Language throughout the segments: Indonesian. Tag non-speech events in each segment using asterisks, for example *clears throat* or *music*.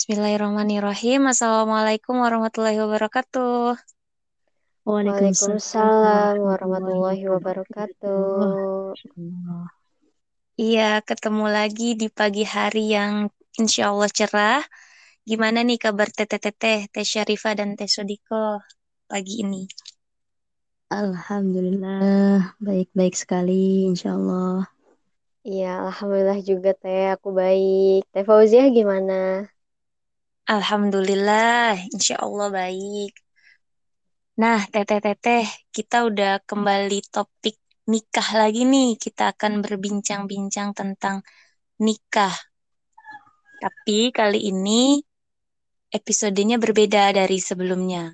Bismillahirrahmanirrahim. Assalamualaikum warahmatullahi wabarakatuh. Waalaikumsalam warahmatullahi wabarakatuh. Iya, ketemu lagi di pagi hari yang insya Allah cerah. Gimana nih kabar teteh-teteh, Teh Syarifah dan Teh Sodiko pagi ini? Alhamdulillah, baik-baik sekali, insyaallah. Iya, alhamdulillah juga Teh, aku baik. Teh Fauziah gimana? Alhamdulillah, insya Allah baik. Nah, teteh-teteh, kita udah kembali topik nikah lagi nih. Kita akan berbincang-bincang tentang nikah. Tapi kali ini episodenya berbeda dari sebelumnya.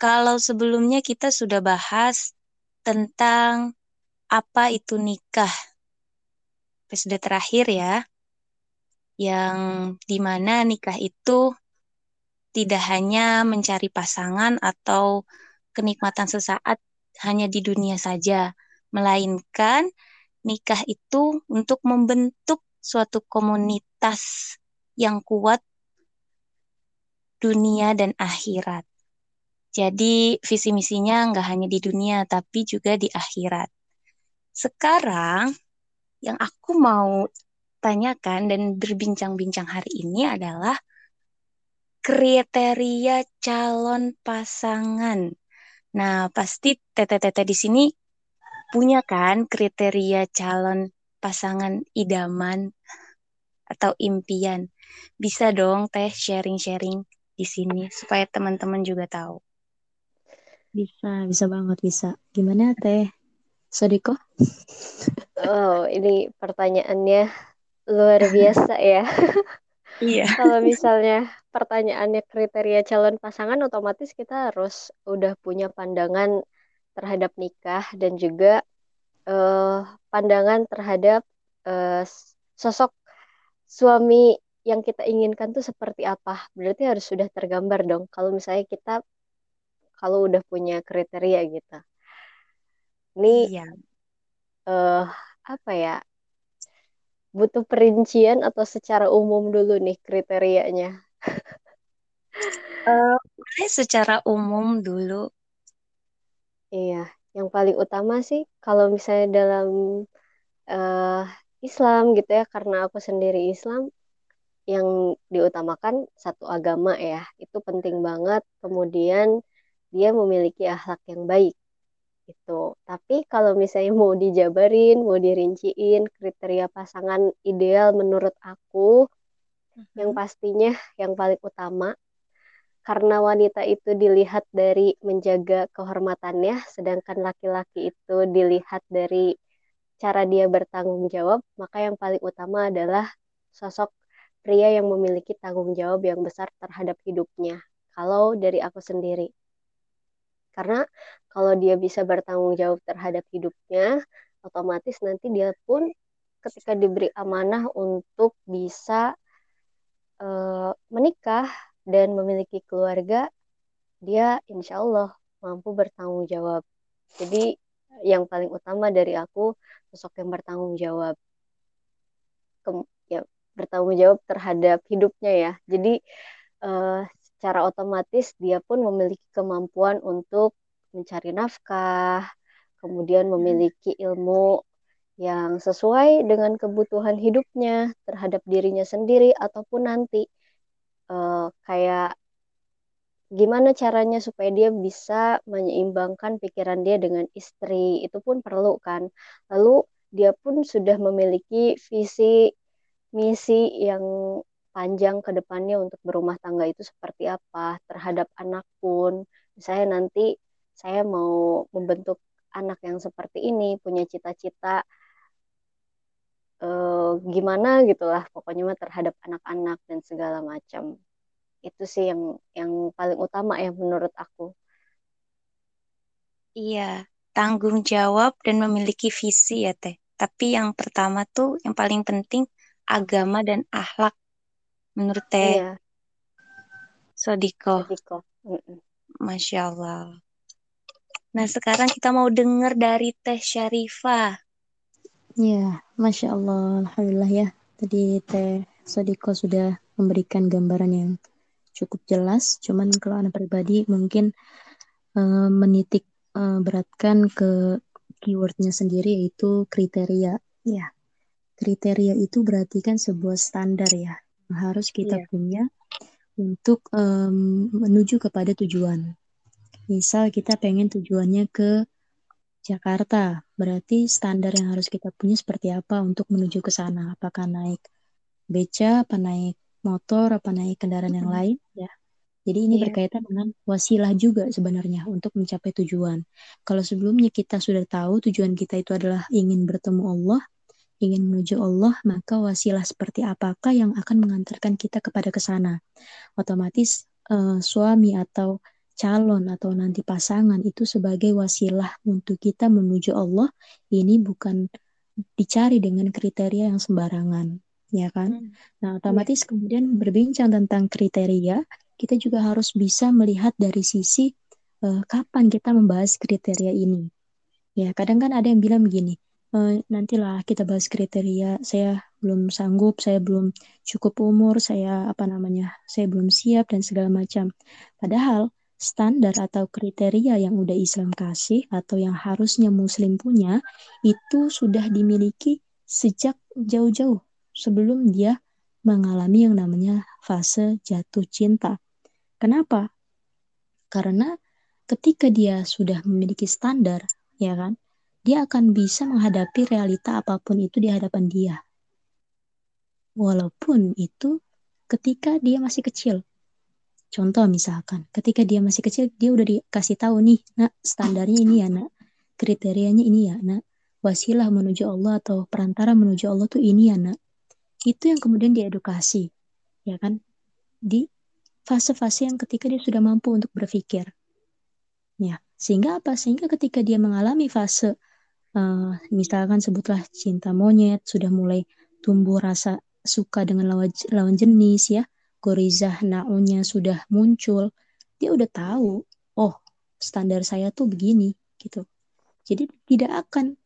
Kalau sebelumnya kita sudah bahas tentang apa itu nikah. Episode terakhir ya. Yang di mana nikah itu tidak hanya mencari pasangan atau kenikmatan sesaat hanya di dunia saja, melainkan nikah itu untuk membentuk suatu komunitas yang kuat dunia dan akhirat. Jadi visi misinya nggak hanya di dunia tapi juga di akhirat. Sekarang yang aku mau tanyakan dan berbincang-bincang hari ini adalah kriteria calon pasangan. Nah, pasti tete-tete di sini punya kan kriteria calon pasangan idaman atau impian. Bisa dong teh sharing-sharing di sini supaya teman-teman juga tahu. Bisa, bisa banget, bisa. Gimana Teh Sodiko? Oh, ini pertanyaannya luar biasa ya. *laughs* Iya. Kalau misalnya pertanyaannya kriteria calon pasangan, otomatis kita harus udah punya pandangan terhadap nikah dan juga uh, pandangan terhadap uh, sosok suami yang kita inginkan tuh seperti apa. Berarti harus sudah tergambar dong. Kalau misalnya kita kalau udah punya kriteria gitu. Ini iya. uh, apa ya? Butuh perincian atau secara umum dulu nih kriterianya? uh, boleh secara umum dulu. Iya, yang paling utama sih kalau misalnya dalam uh, Islam gitu ya, karena aku sendiri Islam, yang diutamakan satu agama ya, itu penting banget. Kemudian dia memiliki akhlak yang baik gitu. Tapi kalau misalnya mau dijabarin, mau dirinciin kriteria pasangan ideal menurut aku, mm-hmm. yang pastinya yang paling utama karena wanita itu dilihat dari menjaga kehormatannya, sedangkan laki-laki itu dilihat dari cara dia bertanggung jawab, maka yang paling utama adalah sosok pria yang memiliki tanggung jawab yang besar terhadap hidupnya. Kalau dari aku sendiri, karena kalau dia bisa bertanggung jawab terhadap hidupnya, otomatis nanti dia pun ketika diberi amanah untuk bisa uh, menikah dan memiliki keluarga, dia insya Allah mampu bertanggung jawab. Jadi yang paling utama dari aku sosok yang bertanggung jawab, Ke, ya bertanggung jawab terhadap hidupnya ya. Jadi uh, secara otomatis dia pun memiliki kemampuan untuk mencari nafkah, kemudian memiliki ilmu yang sesuai dengan kebutuhan hidupnya terhadap dirinya sendiri ataupun nanti. Uh, kayak gimana caranya supaya dia bisa menyeimbangkan pikiran dia dengan istri itu pun perlu kan. Lalu dia pun sudah memiliki visi misi yang panjang ke depannya untuk berumah tangga itu seperti apa terhadap anak pun. Misalnya nanti saya mau membentuk anak yang seperti ini punya cita-cita eh, gimana gitulah pokoknya mah terhadap anak-anak dan segala macam. Itu sih yang yang paling utama ya menurut aku. Iya tanggung jawab dan memiliki visi ya teh. Tapi yang pertama tuh yang paling penting agama dan akhlak menurut Teh iya. Sodiko. Sodiko. Masya Allah. Nah sekarang kita mau dengar dari Teh Syarifah. Ya, Masya Allah. Alhamdulillah ya. Tadi Teh Sodiko sudah memberikan gambaran yang cukup jelas. Cuman kalau anak pribadi mungkin uh, menitik uh, beratkan ke keywordnya sendiri yaitu kriteria. Ya, kriteria itu berarti kan sebuah standar ya harus kita yeah. punya untuk um, menuju kepada tujuan. Misal kita pengen tujuannya ke Jakarta, berarti standar yang harus kita punya seperti apa untuk menuju ke sana? Apakah naik beca, apa naik motor, apa naik kendaraan yang lain? Ya, jadi ini yeah. berkaitan dengan wasilah juga sebenarnya untuk mencapai tujuan. Kalau sebelumnya kita sudah tahu tujuan kita itu adalah ingin bertemu Allah, ingin menuju Allah, maka wasilah seperti apakah yang akan mengantarkan kita kepada ke sana? Otomatis uh, suami atau calon atau nanti pasangan itu sebagai wasilah untuk kita menuju Allah ini bukan dicari dengan kriteria yang sembarangan ya kan hmm. nah otomatis ya. kemudian berbincang tentang kriteria kita juga harus bisa melihat dari sisi uh, kapan kita membahas kriteria ini ya kadang kan ada yang bilang begini uh, nantilah kita bahas kriteria saya belum sanggup saya belum cukup umur saya apa namanya saya belum siap dan segala macam padahal standar atau kriteria yang udah Islam kasih atau yang harusnya Muslim punya itu sudah dimiliki sejak jauh-jauh sebelum dia mengalami yang namanya fase jatuh cinta. Kenapa? Karena ketika dia sudah memiliki standar, ya kan, dia akan bisa menghadapi realita apa pun itu di hadapan dia. Walaupun itu ketika dia masih kecil, Contoh misalkan, ketika dia masih kecil, dia udah dikasih tahu nih, nak standarnya ini ya nak, kriterianya ini ya nak, wasilah menuju Allah atau perantara menuju Allah tuh ini ya nak. Itu yang kemudian diedukasi, ya kan? Di fase-fase yang ketika dia sudah mampu untuk berpikir. Ya, sehingga apa? Sehingga ketika dia mengalami fase uh, misalkan sebutlah cinta monyet, sudah mulai tumbuh rasa suka dengan lawan, lawan jenis ya, gorizah naunya sudah muncul, dia udah tahu, oh standar saya tuh begini gitu. Jadi tidak akan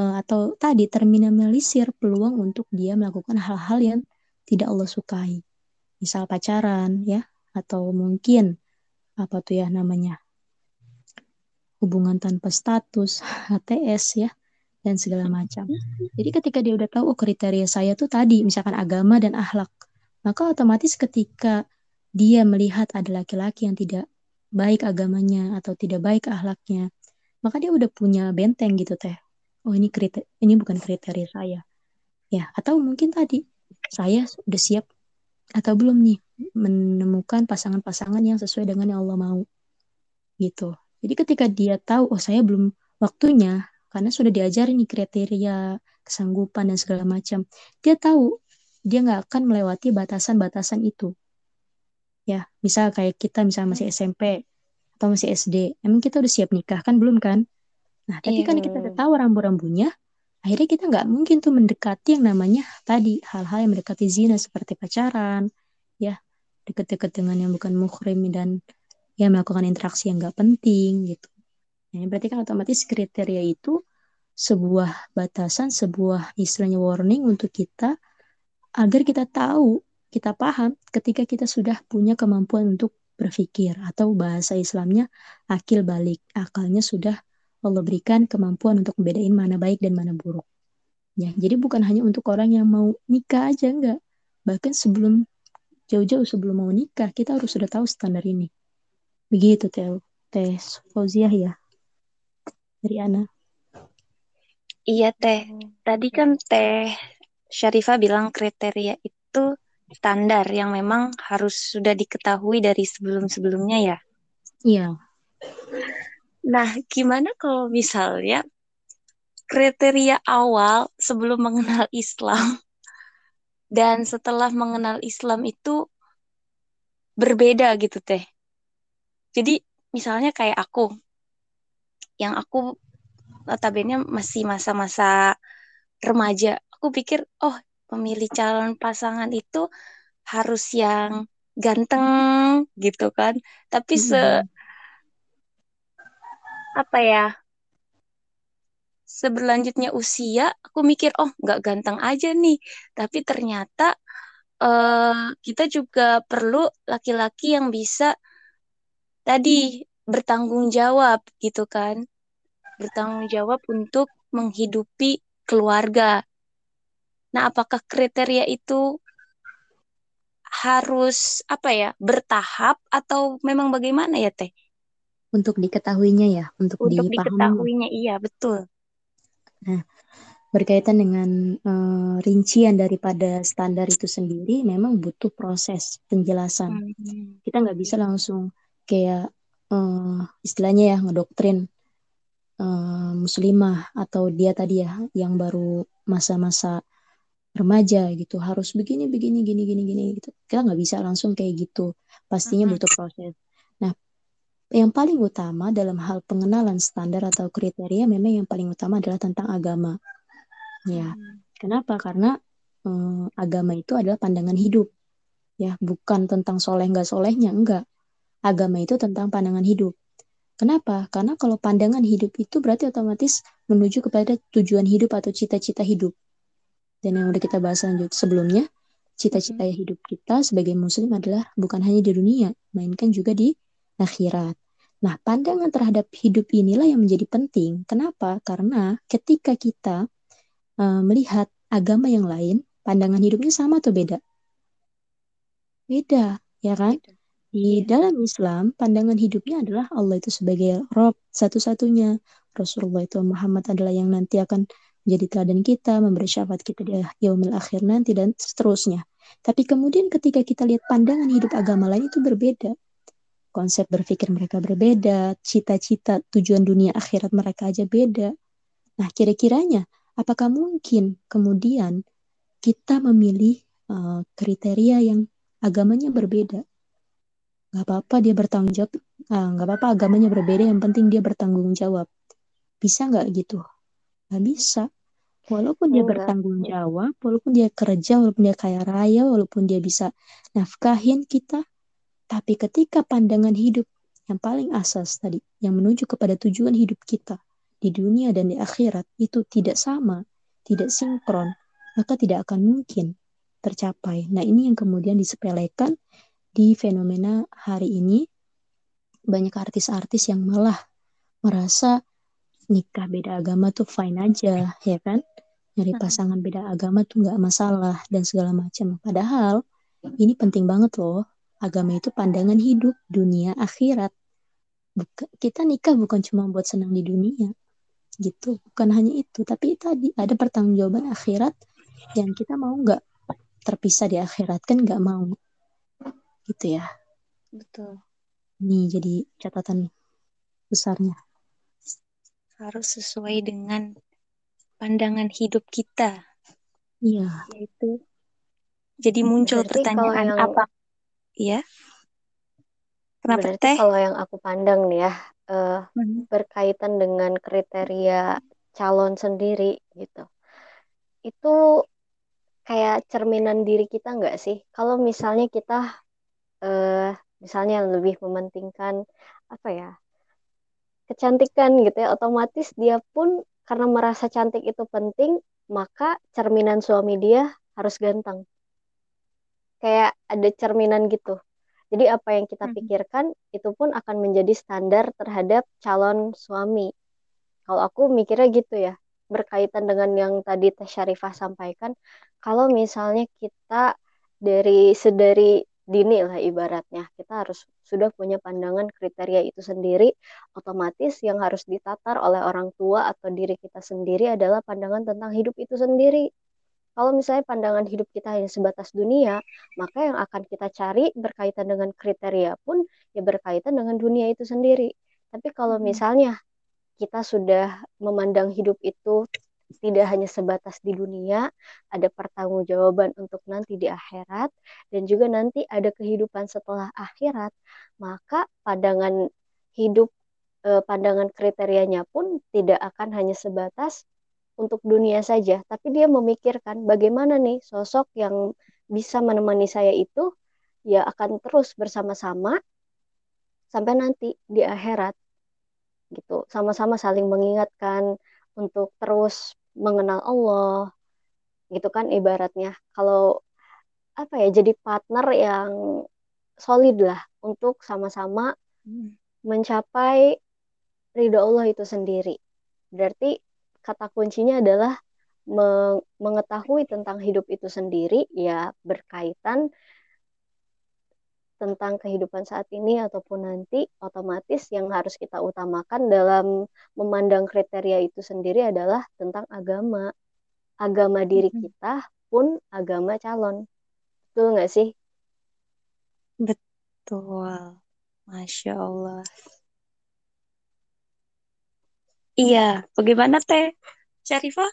uh, atau tadi terminimalisir peluang untuk dia melakukan hal-hal yang tidak Allah sukai. Misal pacaran ya atau mungkin apa tuh ya namanya hubungan tanpa status, HTS ya dan segala macam. Jadi ketika dia udah tahu oh kriteria saya tuh tadi misalkan agama dan akhlak maka otomatis ketika dia melihat ada laki-laki yang tidak baik agamanya atau tidak baik akhlaknya, maka dia udah punya benteng gitu teh. Oh ini kriteria, ini bukan kriteria saya. Ya, atau mungkin tadi saya udah siap atau belum nih menemukan pasangan-pasangan yang sesuai dengan yang Allah mau. Gitu. Jadi ketika dia tahu oh saya belum waktunya karena sudah diajarin nih kriteria kesanggupan dan segala macam. Dia tahu dia nggak akan melewati batasan-batasan itu. Ya, misal kayak kita misal masih SMP atau masih SD, emang kita udah siap nikah kan belum kan? Nah, tapi yeah. kan kita udah tahu rambu-rambunya, akhirnya kita nggak mungkin tuh mendekati yang namanya tadi hal-hal yang mendekati zina seperti pacaran, ya deket-deket dengan yang bukan muhrim dan ya melakukan interaksi yang nggak penting gitu. Nah, berarti kan otomatis kriteria itu sebuah batasan, sebuah istilahnya warning untuk kita agar kita tahu, kita paham ketika kita sudah punya kemampuan untuk berpikir atau bahasa Islamnya akil balik. Akalnya sudah Allah berikan kemampuan untuk membedain mana baik dan mana buruk. Ya, jadi bukan hanya untuk orang yang mau nikah aja enggak. Bahkan sebelum jauh-jauh sebelum mau nikah, kita harus sudah tahu standar ini. Begitu Teh Teh Fauziah ya. Dari Ana. Iya Teh. Tadi kan Teh Syarifah bilang kriteria itu standar yang memang harus sudah diketahui dari sebelum-sebelumnya ya. Iya. Nah, gimana kalau misalnya kriteria awal sebelum mengenal Islam dan setelah mengenal Islam itu berbeda gitu teh. Jadi misalnya kayak aku, yang aku notabene masih masa-masa remaja aku pikir oh pemilih calon pasangan itu harus yang ganteng gitu kan. Tapi se apa ya seberlanjutnya usia aku mikir oh nggak ganteng aja nih. Tapi ternyata uh, kita juga perlu laki-laki yang bisa tadi bertanggung jawab gitu kan. Bertanggung jawab untuk menghidupi keluarga. Nah apakah kriteria itu harus apa ya bertahap atau memang bagaimana ya teh? Untuk diketahuinya ya untuk, untuk dipahami. diketahuinya iya betul. Nah berkaitan dengan uh, rincian daripada standar itu sendiri memang butuh proses penjelasan. Hmm. kita nggak bisa langsung kayak uh, istilahnya ya ngedoktrin uh, muslimah atau dia tadi ya yang baru masa-masa remaja gitu. Harus begini begini gini gini gini gitu. Kita nggak bisa langsung kayak gitu. Pastinya hmm. butuh proses. Nah yang paling utama dalam hal pengenalan standar atau kriteria memang yang paling utama adalah tentang agama. Ya, kenapa? Karena eh, agama itu adalah pandangan hidup, ya, bukan tentang soleh nggak solehnya, enggak. Agama itu tentang pandangan hidup. Kenapa? Karena kalau pandangan hidup itu berarti otomatis menuju kepada tujuan hidup atau cita-cita hidup. Dan yang udah kita bahas lanjut sebelumnya, cita-cita hmm. hidup kita sebagai muslim adalah bukan hanya di dunia, melainkan juga di akhirat. Nah, pandangan terhadap hidup inilah yang menjadi penting. Kenapa? Karena ketika kita uh, melihat agama yang lain, pandangan hidupnya sama atau beda? Beda, ya kan? Di dalam Islam, pandangan hidupnya adalah Allah itu sebagai Rob satu-satunya. Rasulullah itu Muhammad adalah yang nanti akan menjadi teladan kita, memberi syafaat kita di yaumil akhir nanti, dan seterusnya. Tapi kemudian ketika kita lihat pandangan hidup agama lain itu berbeda. Konsep berpikir mereka berbeda, cita-cita tujuan dunia akhirat mereka aja beda. Nah, kira-kiranya Apakah mungkin kemudian kita memilih uh, kriteria yang agamanya berbeda? Gak apa-apa dia bertanggung jawab, uh, gak apa-apa agamanya berbeda, yang penting dia bertanggung jawab. Bisa nggak gitu? Gak bisa. Walaupun dia bertanggung jawab, walaupun dia kerja, walaupun dia kaya raya, walaupun dia bisa nafkahin kita, tapi ketika pandangan hidup yang paling asas tadi, yang menuju kepada tujuan hidup kita, di dunia dan di akhirat itu tidak sama, tidak sinkron, maka tidak akan mungkin tercapai. Nah, ini yang kemudian disepelekan di fenomena hari ini. Banyak artis-artis yang malah merasa nikah beda agama tuh fine aja, ya kan? Nyari hmm. pasangan beda agama tuh nggak masalah dan segala macam. Padahal ini penting banget loh. Agama itu pandangan hidup, dunia, akhirat. Buka, kita nikah bukan cuma buat senang di dunia, gitu bukan hanya itu tapi tadi ada pertanggungjawaban akhirat yang kita mau nggak terpisah di akhirat kan nggak mau gitu ya betul ini jadi catatan besarnya harus sesuai dengan pandangan hidup kita iya yaitu jadi muncul Berarti pertanyaan yang... apa ya Kenapa Berarti teh? kalau yang aku pandang nih ya, uh, hmm. berkaitan dengan kriteria calon sendiri gitu. Itu kayak cerminan diri kita nggak sih? Kalau misalnya kita uh, misalnya lebih mementingkan apa ya kecantikan gitu ya, otomatis dia pun karena merasa cantik itu penting, maka cerminan suami dia harus ganteng. Kayak ada cerminan gitu. Jadi apa yang kita hmm. pikirkan itu pun akan menjadi standar terhadap calon suami. Kalau aku mikirnya gitu ya, berkaitan dengan yang tadi Teh Syarifah sampaikan, kalau misalnya kita dari sedari dini lah ibaratnya, kita harus sudah punya pandangan kriteria itu sendiri, otomatis yang harus ditatar oleh orang tua atau diri kita sendiri adalah pandangan tentang hidup itu sendiri. Kalau misalnya pandangan hidup kita hanya sebatas dunia, maka yang akan kita cari berkaitan dengan kriteria pun ya berkaitan dengan dunia itu sendiri. Tapi kalau misalnya kita sudah memandang hidup itu tidak hanya sebatas di dunia, ada pertanggungjawaban untuk nanti di akhirat dan juga nanti ada kehidupan setelah akhirat, maka pandangan hidup eh, pandangan kriterianya pun tidak akan hanya sebatas untuk dunia saja, tapi dia memikirkan bagaimana nih sosok yang bisa menemani saya itu ya akan terus bersama-sama sampai nanti di akhirat gitu. Sama-sama saling mengingatkan untuk terus mengenal Allah gitu kan ibaratnya. Kalau apa ya jadi partner yang solid lah untuk sama-sama Hmm. mencapai ridho Allah itu sendiri. Berarti kata kuncinya adalah meng- mengetahui tentang hidup itu sendiri ya berkaitan tentang kehidupan saat ini ataupun nanti otomatis yang harus kita utamakan dalam memandang kriteria itu sendiri adalah tentang agama. Agama diri kita pun agama calon. Betul nggak sih? Betul. Masya Allah. Iya, bagaimana Teh Syarifah?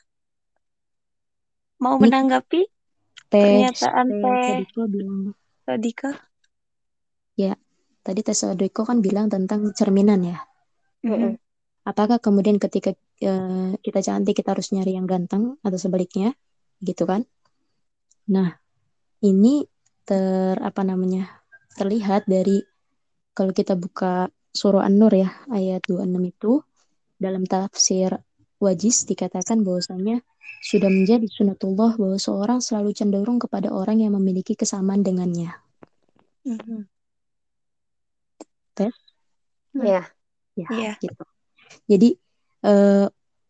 Mau Ini menanggapi Teh pernyataan Teh Teh Sodiko bilang Sodika? ya tadi Teh Sodiko kan bilang tentang cerminan ya. Mm-mm. Apakah kemudian ketika eh, kita cantik kita harus nyari yang ganteng atau sebaliknya gitu kan? Nah ini ter apa namanya terlihat dari kalau kita buka surah An-Nur ya ayat 26 itu dalam tafsir Wajiz dikatakan bahwasanya sudah menjadi sunatullah bahwa seorang selalu cenderung kepada orang yang memiliki kesamaan dengannya. Mhm. Tes? Ya, Ya, Iya. gitu. Jadi eh,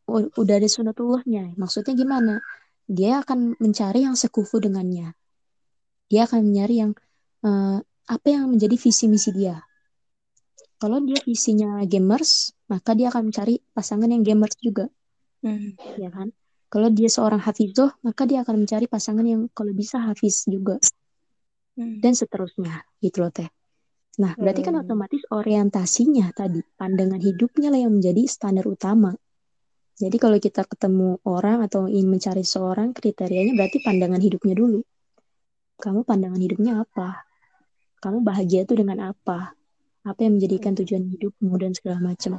u- udah ada sunatullahnya. Maksudnya gimana? Dia akan mencari yang sekufu dengannya. Dia akan mencari yang eh, apa yang menjadi visi misi dia. Kalau dia visinya gamers, maka dia akan mencari pasangan yang gamers juga, Mhm. ya kan? Kalau dia seorang hafizoh, maka dia akan mencari pasangan yang kalau bisa hafiz juga, Mhm. dan seterusnya, gitu loh teh. Nah, berarti kan Hmm. otomatis orientasinya tadi, pandangan hidupnya lah yang menjadi standar utama. Jadi kalau kita ketemu orang atau ingin mencari seorang, kriterianya berarti pandangan hidupnya dulu. Kamu pandangan hidupnya apa? Kamu bahagia itu dengan apa? Apa yang menjadikan tujuan hidupmu dan segala macam.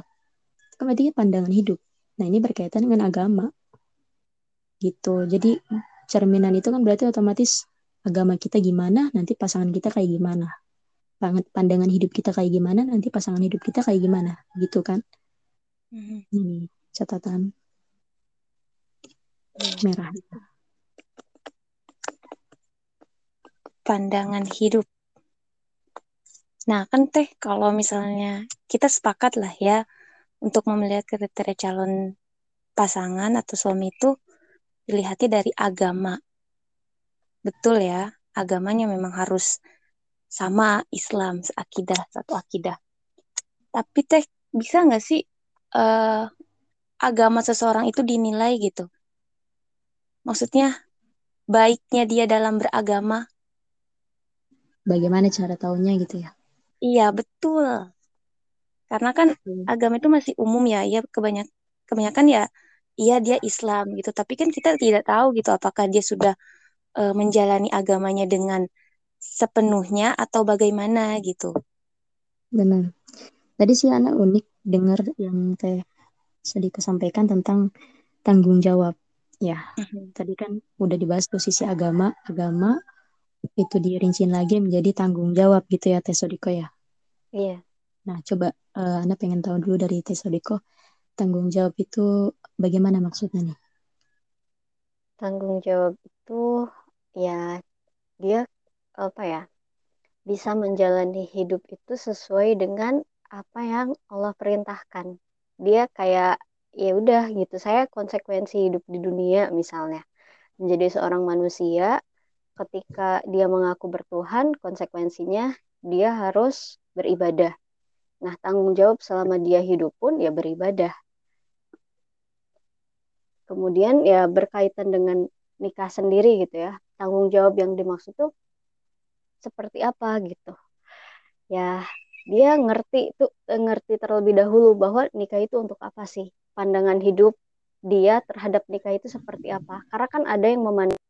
Kan berarti pandangan hidup. Nah, ini berkaitan dengan agama. Gitu. Jadi cerminan itu kan berarti otomatis agama kita gimana, nanti pasangan kita kayak gimana. Pandangan hidup kita kayak gimana, nanti pasangan hidup kita kayak gimana. Gitu kan. Mhm. Ini catatan merah. Pandangan hidup. Nah, kan Teh, kalau misalnya kita sepakat lah ya untuk melihat kriteria calon pasangan atau suami itu dilihatnya dari agama. Betul ya, agamanya memang harus sama Islam, seakidah, satu akidah. Tapi Teh, bisa nggak sih eh, agama seseorang itu dinilai gitu? Maksudnya baiknya dia dalam beragama? Bagaimana cara taunya gitu ya. Iya, betul. Karena kan Hmm. agama itu masih umum ya, ya kebanyak kebanyakan ya iya dia Islam gitu, tapi kan kita tidak tahu gitu apakah dia sudah eh, menjalani agamanya dengan sepenuhnya atau bagaimana gitu. Benar. Tadi sih anak unik dengar yang teh sedikit sampaikan tentang tanggung jawab. Ya, tadi kan udah dibahas tuh sisi agama, agama itu dirinciin lagi menjadi tanggung jawab gitu ya Teh Sodiko ya. Iya. Nah, coba eh, Anda pengen tahu dulu dari Teh Sodiko, tanggung jawab itu bagaimana maksudnya nih? Tanggung jawab itu ya dia apa ya bisa menjalani hidup itu sesuai dengan apa yang Allah perintahkan. Dia kayak ya udah gitu. Saya konsekuensi hidup di dunia misalnya menjadi seorang manusia ketika dia mengaku bertuhan konsekuensinya dia harus beribadah. Nah, tanggung jawab selama dia hidup pun ya beribadah. Kemudian ya berkaitan dengan nikah sendiri gitu ya. Tanggung jawab yang dimaksud tuh seperti apa gitu. Ya, dia ngerti tuh eh, ngerti terlebih dahulu bahwa nikah itu untuk apa sih? Pandangan hidup dia terhadap nikah itu seperti apa? Karena kan ada yang memandang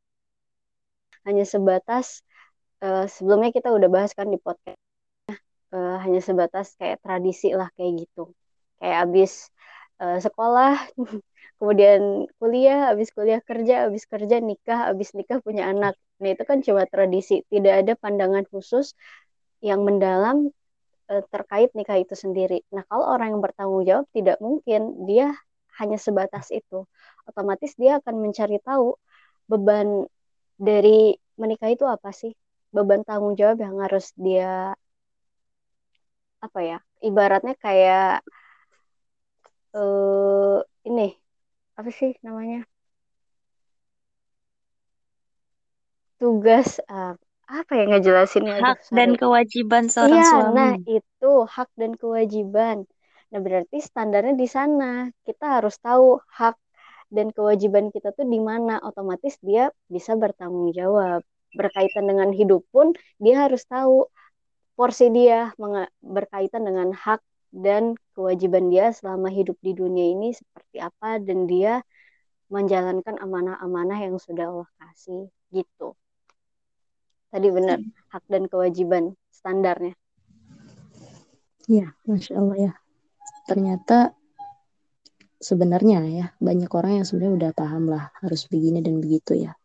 hanya sebatas eh, sebelumnya kita udah bahas kan di podcast eh, hanya sebatas kayak tradisi lah kayak gitu. Kayak abis eh, sekolah *laughs* kemudian kuliah, habis kuliah kerja, habis kerja nikah, habis nikah punya anak. Nah, itu kan cuma tradisi, tidak ada pandangan khusus yang mendalam eh, terkait nikah itu sendiri. Nah, kalau orang yang bertanggung jawab tidak mungkin dia hanya sebatas itu. Otomatis dia akan mencari tahu beban dari menikah itu apa sih? Beban tanggung jawab yang harus dia apa ya? Ibaratnya kayak eh ini apa sih namanya? Tugas uh, apa ya ngejelasinnya? Hak Aduh, dan kewajiban seorang Iya, suami. nah itu hak dan kewajiban. Nah, berarti standarnya di sana. Kita harus tahu hak dan kewajiban kita tuh di mana. Otomatis dia bisa bertanggung jawab. Berkaitan dengan hidup pun dia harus tahu porsi dia berkaitan dengan hak dan kewajiban dia selama hidup di dunia ini seperti apa dan dia menjalankan amanah-amanah yang sudah Allah kasih gitu. Tadi benar, hak dan kewajiban standarnya. Iya, Masya Allah ya. Ternyata sebenarnya ya, banyak orang yang sebenarnya udah paham lah harus begini dan begitu ya.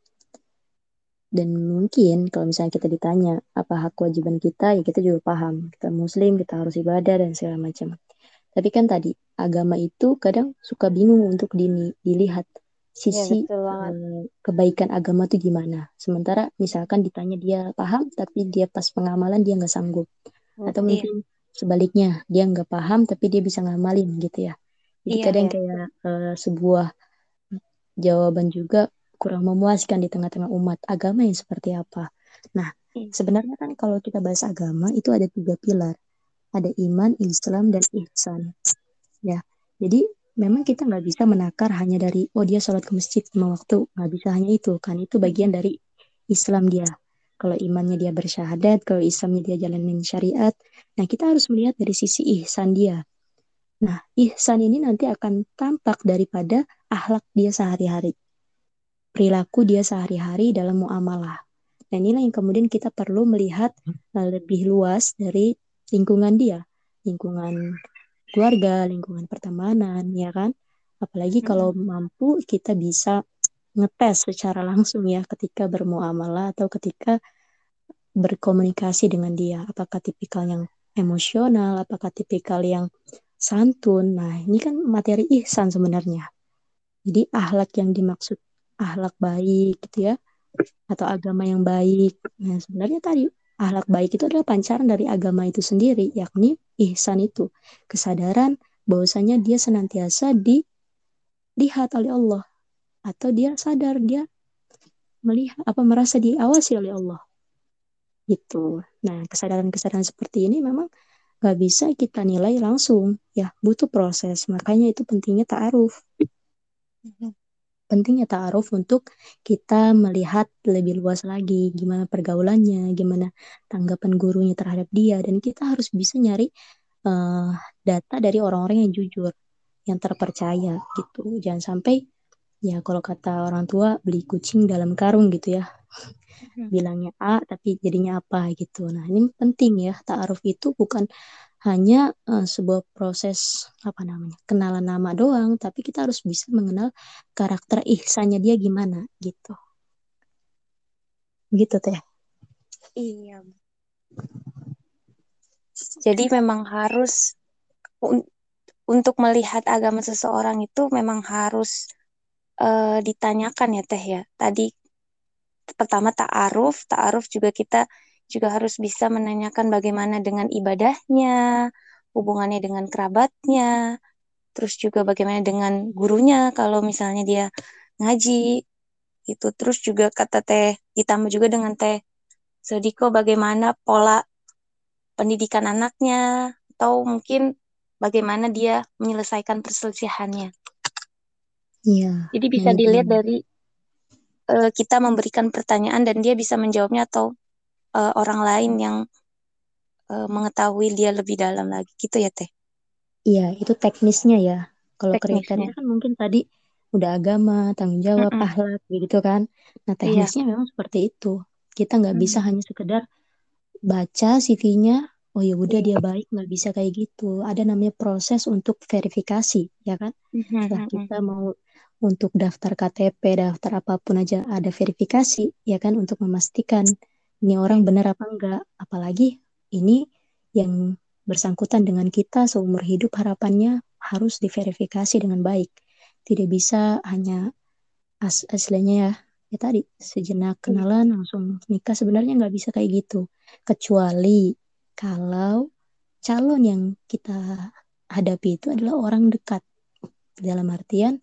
Dan mungkin kalau misalnya kita ditanya apa hak kewajiban kita, ya kita juga paham. Kita muslim, kita harus ibadah dan segala macam. Tapi kan tadi, agama itu kadang suka bingung untuk dilihat sisi ya, uh, kebaikan agama itu gimana. Sementara misalkan ditanya dia paham, tapi dia pas pengamalan dia nggak sanggup. Atau mungkin iya. sebaliknya, dia nggak paham tapi dia bisa ngamalin gitu ya. Jadi iya, kadang iya. kayak uh, sebuah jawaban juga kurang memuaskan di tengah-tengah umat agama yang seperti apa. Nah, hmm. sebenarnya kan kalau kita bahas agama itu ada tiga pilar. Ada iman, Islam, dan ihsan. Ya, jadi memang kita nggak bisa menakar hanya dari oh dia sholat ke masjid lima waktu nggak bisa hanya itu kan itu bagian dari Islam dia. Kalau imannya dia bersyahadat, kalau Islamnya dia jalanin syariat. Nah, kita harus melihat dari sisi ihsan dia. Nah, ihsan ini nanti akan tampak daripada akhlak dia sehari-hari perilaku dia sehari-hari dalam muamalah. Dan inilah yang kemudian kita perlu melihat uh, lebih luas dari lingkungan dia, lingkungan keluarga, lingkungan pertemanan, ya kan? Apalagi kalau mampu kita bisa ngetes secara langsung ya ketika bermuamalah atau ketika berkomunikasi dengan dia. Apakah tipikal yang emosional, apakah tipikal yang santun. Nah, ini kan materi ihsan sebenarnya. Jadi ahlak yang dimaksud ahlak baik gitu ya atau agama yang baik. Nah, sebenarnya tadi ahlak baik itu adalah pancaran dari agama itu sendiri, yakni ihsan itu, kesadaran bahwasanya dia senantiasa dilihat oleh Allah atau dia sadar dia melihat apa merasa diawasi oleh Allah. Gitu. Nah, kesadaran-kesadaran seperti ini memang nggak bisa kita nilai langsung, ya butuh proses. Makanya itu pentingnya ta'aruf. Pentingnya ta'aruf untuk kita melihat lebih luas lagi gimana pergaulannya, gimana tanggapan gurunya terhadap dia dan kita harus bisa nyari uh, data dari orang-orang yang jujur, yang terpercaya gitu. Jangan sampai ya kalau kata orang tua beli kucing dalam karung gitu ya. Hmm. Bilangnya A tapi jadinya apa gitu. Nah, ini penting ya. Ta'aruf itu bukan hanya uh, sebuah proses apa namanya kenalan nama doang tapi kita harus bisa mengenal karakter ihsannya dia gimana gitu. Gitu teh. Iya. Jadi memang harus un untuk melihat agama seseorang itu memang harus uh, ditanyakan ya teh ya. Tadi pertama ta'aruf ta'aruf juga kita juga harus bisa menanyakan bagaimana dengan ibadahnya, hubungannya dengan kerabatnya, terus juga bagaimana dengan gurunya kalau misalnya dia ngaji itu terus juga kata teh ditambah juga dengan teh Sodiko bagaimana pola pendidikan anaknya atau mungkin bagaimana dia menyelesaikan perselisihannya. Iya. Jadi bisa dilihat dari uh, kita memberikan pertanyaan dan dia bisa menjawabnya atau uh, orang lain yang uh, mengetahui dia lebih dalam lagi gitu ya teh iya itu teknisnya ya kalau kriteria kan mungkin tadi udah agama tanggung jawab mm -mm. akhlak gitu kan nah iya. teknisnya iya. memang seperti itu kita nggak mm. bisa hanya sekedar baca CV-nya oh ya udah dia baik nggak bisa kayak gitu ada namanya proses untuk verifikasi ya kan setelah kita mau untuk daftar KTP daftar apa pun aja ada verifikasi ya kan untuk memastikan ini orang benar apa enggak? Apalagi ini yang bersangkutan dengan kita seumur hidup harapannya harus diverifikasi dengan baik. Tidak bisa hanya as aslinya ya ya tadi sejenak kenalan langsung nikah sebenarnya nggak bisa kayak gitu. Kecuali kalau calon yang kita hadapi itu adalah orang dekat. Dalam artian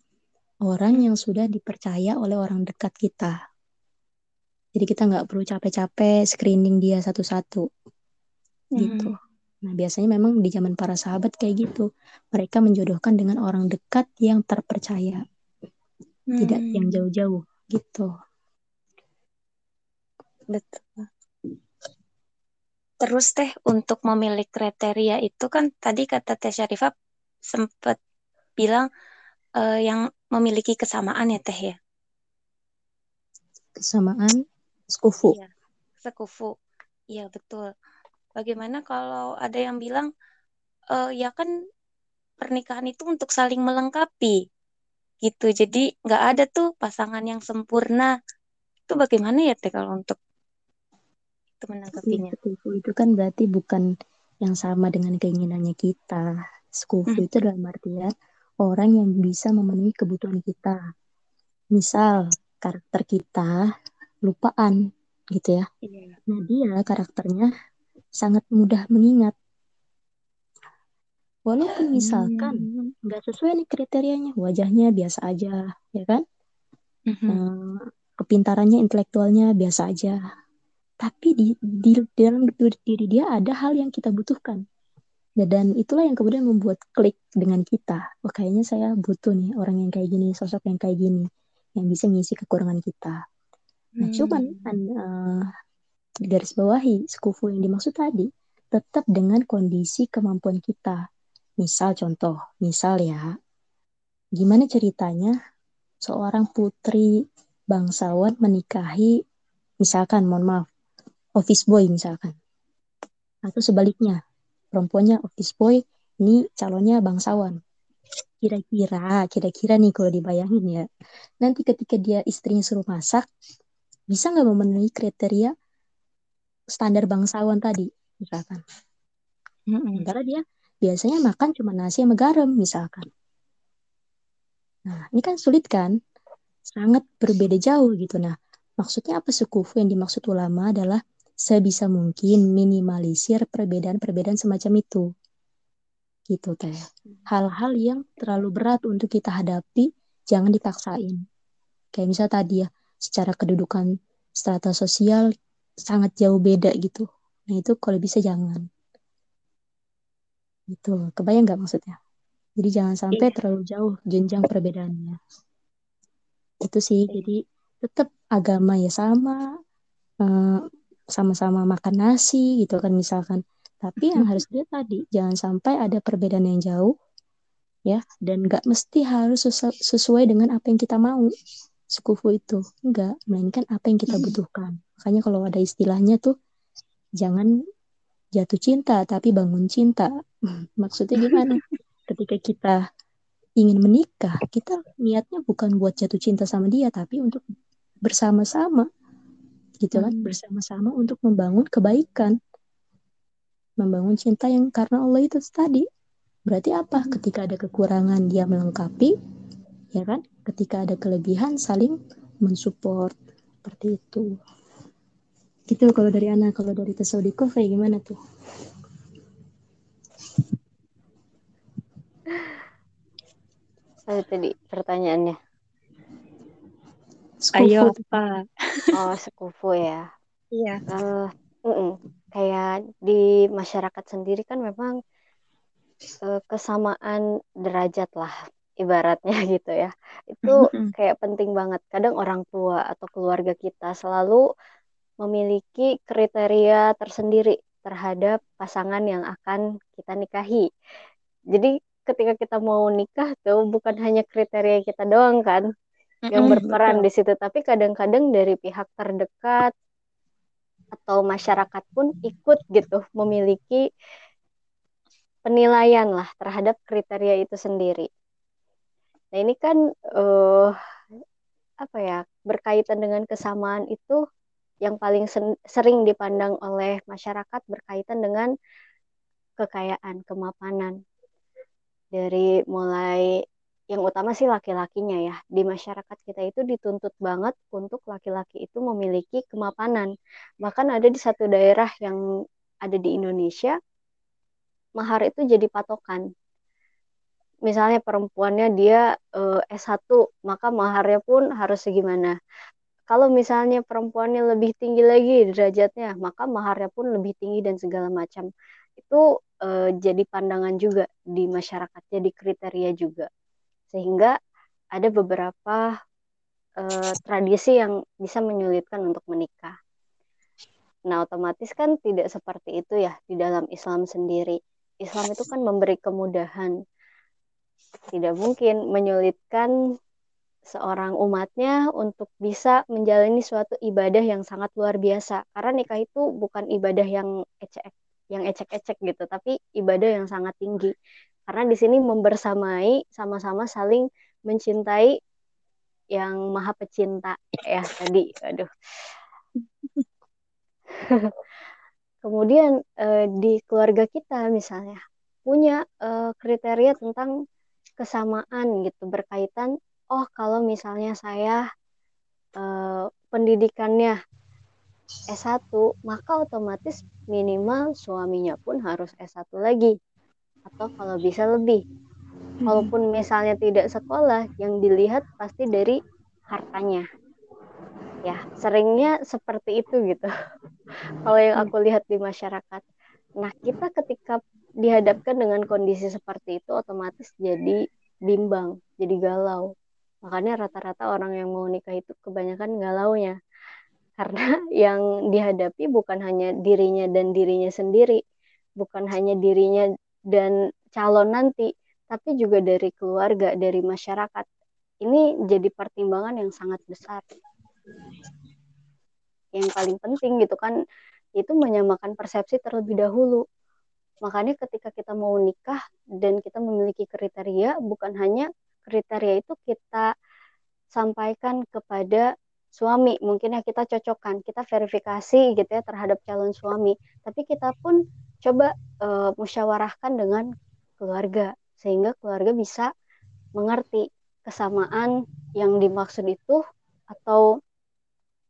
orang yang sudah dipercaya oleh orang dekat kita jadi kita nggak perlu capek-capek screening dia satu-satu. Gitu. Nah biasanya memang di zaman para sahabat kayak gitu. Mereka menjodohkan dengan orang dekat yang terpercaya. Tidak yang Hmm, jauh-jauh gitu. Betul. Terus teh untuk memilih kriteria itu kan tadi kata Teh Syarifah sempat bilang eh, yang memiliki kesamaan ya Teh ya. kesamaan sekufu Iya, sekufu. Iya betul. Bagaimana kalau ada yang bilang eh, ya kan pernikahan itu untuk saling melengkapi gitu. Jadi nggak ada tuh pasangan yang sempurna. Itu bagaimana ya Teh kalau untuk itu Iya, menanggapinya? sekufu itu kan berarti bukan yang sama dengan keinginannya kita. Sekufu Hmm, itu dalam artian orang yang bisa memenuhi kebutuhan kita. Misal karakter kita lupaan gitu ya. Iya. Nah dia karakternya sangat mudah mengingat. Walaupun misalkan Hmm, nggak sesuai nih kriterianya, wajahnya biasa aja, ya kan? mhm. Eh, kepintarannya, intelektualnya biasa aja. Tapi di, di, di dalam diri dia ada hal yang kita butuhkan. Ya, dan itulah yang kemudian membuat klik dengan kita. Oh, kayaknya saya butuh nih orang yang kayak gini, sosok yang kayak gini, yang bisa ngisi kekurangan kita. Nah, cuman an- eh, di garis bawahi sekufu yang dimaksud tadi tetap dengan kondisi kemampuan kita. Misal contoh, misal ya, gimana ceritanya seorang putri bangsawan menikahi, misalkan, mohon maaf, office boy misalkan. Atau sebaliknya, perempuannya office boy, ini calonnya bangsawan. Kira-kira, kira-kira nih kalau dibayangin ya, nanti ketika dia istrinya suruh masak, bisa nggak memenuhi kriteria standar bangsawan tadi, misalkan. mhm. Sementara dia biasanya makan cuma nasi sama garam, misalkan. Nah, ini kan sulit kan? Sangat berbeda jauh gitu. Nah, maksudnya apa sekufu yang dimaksud ulama adalah sebisa mungkin minimalisir perbedaan-perbedaan semacam itu. Gitu, Teh. Hal-hal yang terlalu berat untuk kita hadapi, jangan dipaksain. Kayak misal tadi ya, secara kedudukan strata sosial sangat jauh beda gitu. Nah, itu kalau bisa jangan. Gitu. Kebayang nggak maksudnya? Jadi jangan sampai Iya, terlalu jauh jenjang perbedaannya. Itu sih. Jadi tetap agama ya sama, eh, sama-sama makan nasi gitu kan misalkan. Tapi yang harus dia tadi jangan sampai ada perbedaan yang jauh ya dan nggak mesti harus sesu- sesuai dengan apa yang kita mau. Sekufu itu enggak, melainkan apa yang kita butuhkan. Makanya kalau ada istilahnya tuh jangan jatuh cinta tapi bangun cinta. *laughs* Maksudnya gimana? *laughs* Ketika kita ingin menikah, kita niatnya bukan buat jatuh cinta sama dia, tapi untuk bersama-sama, gitu kan? Hmm. Bersama-sama untuk membangun kebaikan, membangun cinta yang karena Allah itu tadi. Berarti apa? Ketika ada kekurangan dia melengkapi, ya kan? Ketika ada kelebihan saling mensupport seperti itu. Gitu kalau dari anak, kalau dari Tasawdiko kayak gimana tuh? Apa tadi pertanyaannya? Ayo Skufu tuh. apa? Oh, sekufu ya. Iya. Eh, mm-mm. Kayak di masyarakat sendiri kan memang eh, kesamaan derajat lah ibaratnya *laughs* gitu ya. Itu kayak penting banget. Kadang orang tua atau keluarga kita selalu memiliki kriteria tersendiri terhadap pasangan yang akan kita nikahi. Jadi ketika kita mau nikah tuh bukan hanya kriteria kita doang kan yang berperan betul. di situ, tapi kadang-kadang dari pihak terdekat atau masyarakat pun ikut gitu memiliki penilaian lah terhadap kriteria itu sendiri. Nah ini kan eh apa ya berkaitan dengan kesamaan itu yang paling sering dipandang oleh masyarakat berkaitan dengan kekayaan, kemapanan dari mulai yang utama sih laki-lakinya ya. Di masyarakat kita itu dituntut banget untuk laki-laki itu memiliki kemapanan. Bahkan ada di satu daerah yang ada di Indonesia, mahar itu jadi patokan. Misalnya perempuannya dia uh, eh, S1, maka maharnya pun harus segimana. Kalau misalnya perempuannya lebih tinggi lagi derajatnya, maka maharnya pun lebih tinggi dan segala macam. Itu uh, jadi pandangan juga di masyarakat, jadi kriteria juga sehingga ada beberapa uh, tradisi yang bisa menyulitkan untuk menikah. Nah, otomatis kan tidak seperti itu ya di dalam Islam sendiri. Islam itu kan memberi kemudahan. Tidak mungkin menyulitkan seorang umatnya untuk bisa menjalani suatu ibadah yang sangat luar biasa. Karena nikah itu bukan ibadah yang ecek yang ecek-ecek gitu, tapi ibadah yang sangat tinggi. Karena di sini membersamai sama-sama saling mencintai yang maha pecinta ya tadi. Aduh. *laughs* Kemudian eh, di keluarga kita misalnya punya eh, kriteria tentang kesamaan gitu berkaitan oh kalau misalnya saya eh, pendidikannya S1 maka otomatis minimal suaminya pun harus S1 lagi atau kalau bisa lebih. Walaupun misalnya tidak sekolah, yang dilihat pasti dari hartanya. Ya, seringnya seperti itu gitu. *laughs* kalau yang aku lihat di masyarakat. Nah, kita ketika dihadapkan dengan kondisi seperti itu otomatis jadi bimbang, jadi galau. Makanya rata-rata orang yang mau nikah itu kebanyakan galaunya. Karena *laughs* yang dihadapi bukan hanya dirinya dan dirinya sendiri, bukan hanya dirinya dan calon nanti, tapi juga dari keluarga, dari masyarakat. Ini jadi pertimbangan yang sangat besar. Yang paling penting gitu kan, itu menyamakan persepsi terlebih dahulu. Makanya ketika kita mau nikah dan kita memiliki kriteria, bukan hanya kriteria itu kita sampaikan kepada suami. Mungkin ya kita cocokkan kita verifikasi gitu ya terhadap calon suami. Tapi kita pun coba uh, musyawarahkan dengan keluarga sehingga keluarga bisa mengerti kesamaan yang dimaksud itu atau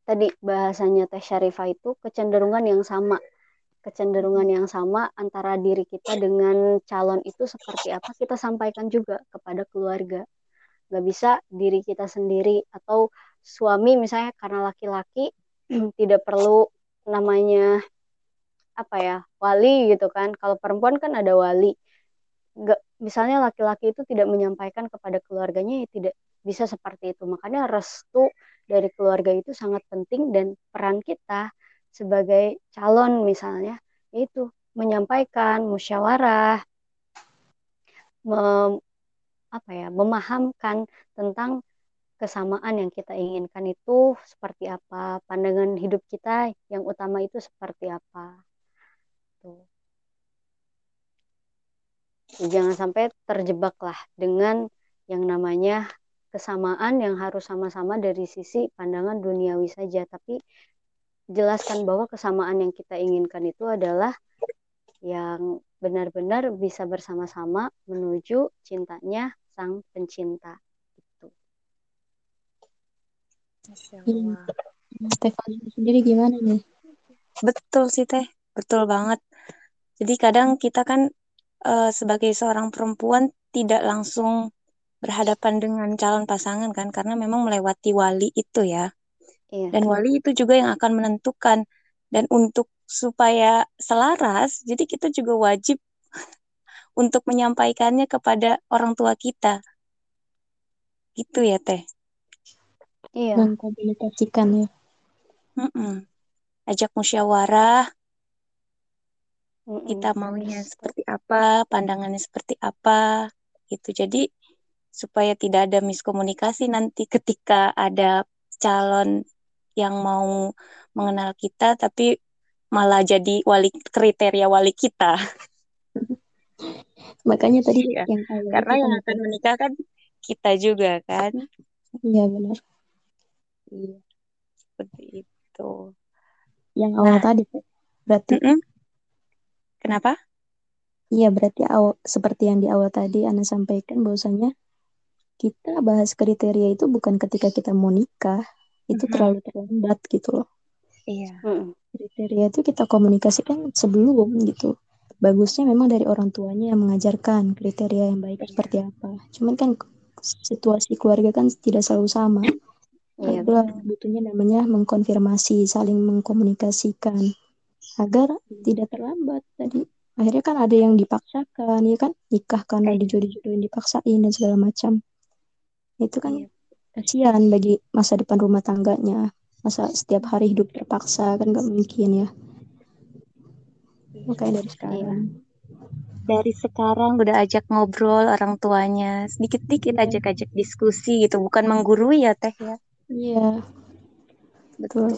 tadi bahasanya Teh Syarifah itu kecenderungan yang sama kecenderungan yang sama antara diri kita dengan calon itu seperti apa kita sampaikan juga kepada keluarga. Nggak bisa diri kita sendiri atau suami misalnya karena laki-laki *clears throat* tidak perlu namanya apa ya wali gitu kan. Kalau perempuan kan ada wali. Gak, misalnya laki-laki itu tidak menyampaikan kepada keluarganya ya tidak bisa seperti itu. Makanya restu dari keluarga itu sangat penting dan peran kita sebagai calon misalnya itu menyampaikan musyawarah mem, apa ya memahamkan tentang kesamaan yang kita inginkan itu seperti apa pandangan hidup kita yang utama itu seperti apa. Tuh. Jangan sampai terjebak lah dengan yang namanya kesamaan yang harus sama-sama dari sisi pandangan duniawi saja tapi jelaskan bahwa kesamaan yang kita inginkan itu adalah yang benar-benar bisa bersama-sama menuju cintanya sang pencinta itu. Stefan sendiri gimana nih? Betul sih Teh, betul banget. Jadi kadang kita kan uh, sebagai seorang perempuan tidak langsung berhadapan dengan calon pasangan kan karena memang melewati wali itu ya. Iya. Dan wali itu juga yang akan menentukan dan untuk supaya selaras jadi kita juga wajib *laughs* untuk menyampaikannya kepada orang tua kita. Gitu ya, Teh. Iya. Mengkomunikasikan ya. Mm -mm. Ajak musyawarah kita maunya seperti apa, pandangannya seperti apa, gitu. Jadi supaya tidak ada miskomunikasi nanti ketika ada calon yang mau mengenal kita, tapi malah jadi wali kriteria wali kita. *laughs* Makanya tadi ya, yang karena yang akan menikah kan kita juga kan. Iya benar. Iya seperti itu. Yang awal nah, tadi berarti. Mm -mm. Kenapa? Iya, berarti awal, seperti yang di awal tadi Anda sampaikan bahwasanya kita bahas kriteria itu bukan ketika kita mau nikah itu Mhm. terlalu terlambat gitu loh Iya. Kriteria itu kita komunikasikan sebelum gitu bagusnya memang dari orang tuanya yang mengajarkan kriteria yang baik Iya. seperti apa cuman kan situasi keluarga kan tidak selalu sama Iya, itulah butuhnya namanya mengkonfirmasi saling mengkomunikasikan agar tidak terlambat tadi akhirnya kan ada yang dipaksakan ya kan nikah karena Iya. dijodoh-jodohin dipaksain dan segala macam itu kan Iya. Kasihan bagi masa depan rumah tangganya. Masa setiap hari hidup terpaksa kan gak mungkin ya. Makanya dari sekarang. Dari sekarang udah ajak ngobrol orang tuanya, sedikit-sedikit Iya. ajak-ajak diskusi gitu, bukan menggurui ya Teh ya. iya. Betul.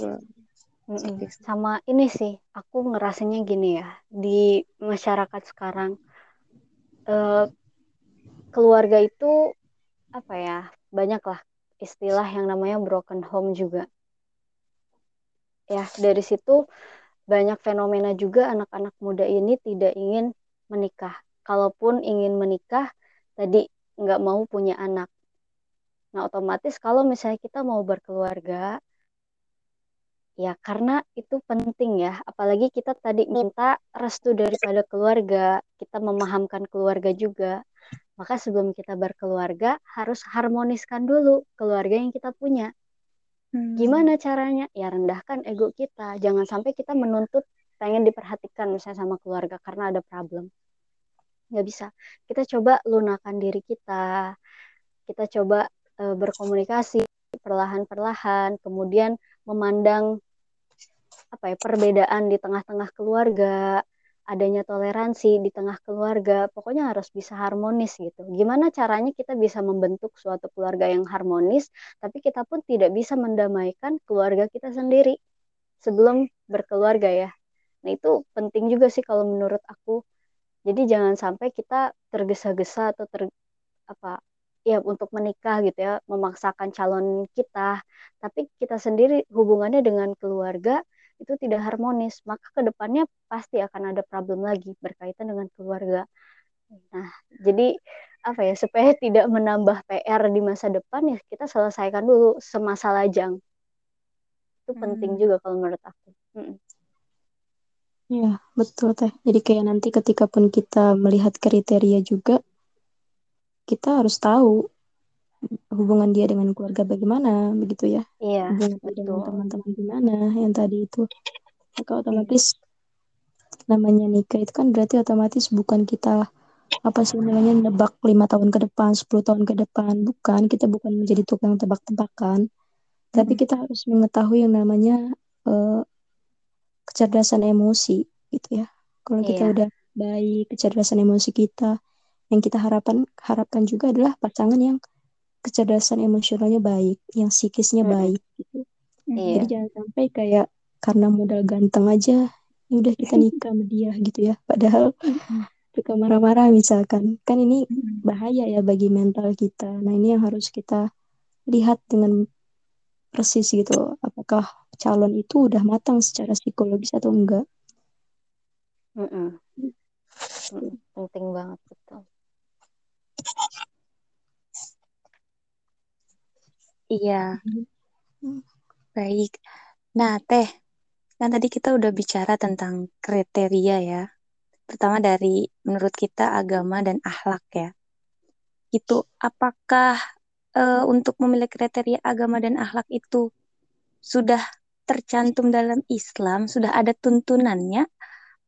Mm-mm. Sama ini sih, aku ngerasanya gini ya, di masyarakat sekarang, eh, keluarga itu apa ya, banyak lah istilah yang namanya broken home juga. Ya, dari situ banyak fenomena juga anak-anak muda ini tidak ingin menikah. Kalaupun ingin menikah, tadi nggak mau punya anak. Nah, otomatis kalau misalnya kita mau berkeluarga, Ya, karena itu penting ya. Apalagi kita tadi minta restu daripada keluarga, kita memahamkan keluarga juga. Maka sebelum kita berkeluarga, harus harmoniskan dulu keluarga yang kita punya. Hmm. Gimana caranya? Ya rendahkan ego kita. Jangan sampai kita menuntut pengen diperhatikan misalnya sama keluarga karena ada problem. Nggak bisa. Kita coba lunakan diri kita. Kita coba eh, berkomunikasi perlahan-perlahan. Kemudian memandang apa ya perbedaan di tengah-tengah keluarga, adanya toleransi di tengah keluarga, pokoknya harus bisa harmonis gitu. Gimana caranya kita bisa membentuk suatu keluarga yang harmonis, tapi kita pun tidak bisa mendamaikan keluarga kita sendiri sebelum berkeluarga ya. Nah itu penting juga sih kalau menurut aku. Jadi jangan sampai kita tergesa-gesa atau ter apa ya untuk menikah gitu ya, memaksakan calon kita, tapi kita sendiri hubungannya dengan keluarga itu tidak harmonis, maka ke depannya pasti akan ada problem lagi berkaitan dengan keluarga. Nah, jadi apa ya supaya *laughs* tidak menambah PR di masa depan ya kita selesaikan dulu semasa lajang. Itu penting Hmm. juga kalau menurut aku. Mm-mm. Iya, betul teh. Jadi kayak nanti ketika pun kita melihat kriteria juga, kita harus tahu hubungan dia dengan keluarga bagaimana, begitu ya. Iya, Hubungan dia dengan betul. teman-teman gimana, yang tadi itu. Maka otomatis namanya nikah itu kan berarti otomatis bukan kita apa sih namanya nebak lima tahun ke depan, 10 tahun ke depan, bukan. Kita bukan menjadi tukang tebak-tebakan, tapi Mm-mm. kita harus mengetahui yang namanya eh, kecerdasan emosi gitu ya. Kalau kita Iya. udah baik kecerdasan emosi kita, yang kita harapkan harapkan juga adalah pasangan yang kecerdasan emosionalnya baik, yang psikisnya Mm-mm. baik gitu. Iya. Jadi jangan sampai kayak karena modal ganteng aja, ya udah kita *laughs* nikah sama dia gitu ya. Padahal suka marah-marah misalkan, kan ini bahaya ya bagi mental kita. Nah ini yang harus kita lihat dengan persis gitu, apakah calon itu udah matang secara psikologis atau enggak. Mm-mm. Mm-mm. Penting banget betul. Iya, Hmm. baik. Nah, Teh, kan tadi kita udah bicara tentang kriteria ya. Pertama dari menurut kita agama dan akhlak ya. Itu apakah eh, untuk memiliki kriteria agama dan akhlak itu sudah tercantum dalam Islam, sudah ada tuntunannya,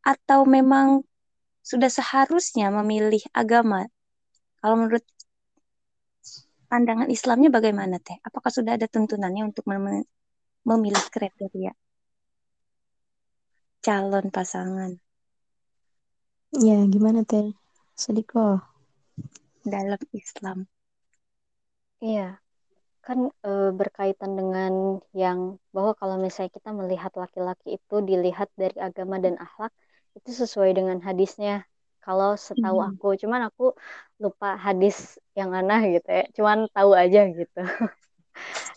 atau memang sudah seharusnya memilih agama? Kalau menurut pandangan Islamnya bagaimana, Teh? Apakah sudah ada tuntunannya untuk mem- memilih kriteria calon pasangan Ya gimana teh? Sediko. dalam Islam? Iya, kan eh, berkaitan dengan yang bahwa kalau misalnya kita melihat laki-laki itu dilihat dari agama dan akhlak itu sesuai dengan hadisnya. Kalau setahu Hmm. aku, cuman aku lupa hadis yang mana gitu ya. Cuman tahu aja gitu. *laughs*